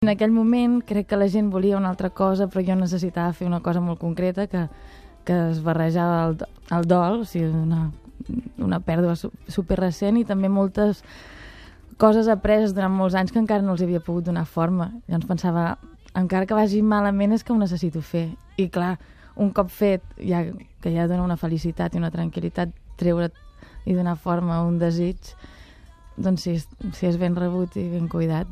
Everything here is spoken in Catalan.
En aquell moment crec que la gent volia una altra cosa, però jo necessitava fer una cosa molt concreta que, que es barrejava el, el dol, o sigui, una, una pèrdua super recent i també moltes coses apreses durant molts anys que encara no els havia pogut donar forma. Llavors pensava, encara que vagi malament és que ho necessito fer. I clar, un cop fet, ja, que ja dona una felicitat i una tranquil·litat, treure i donar forma a un desig, doncs si, si és ben rebut i ben cuidat,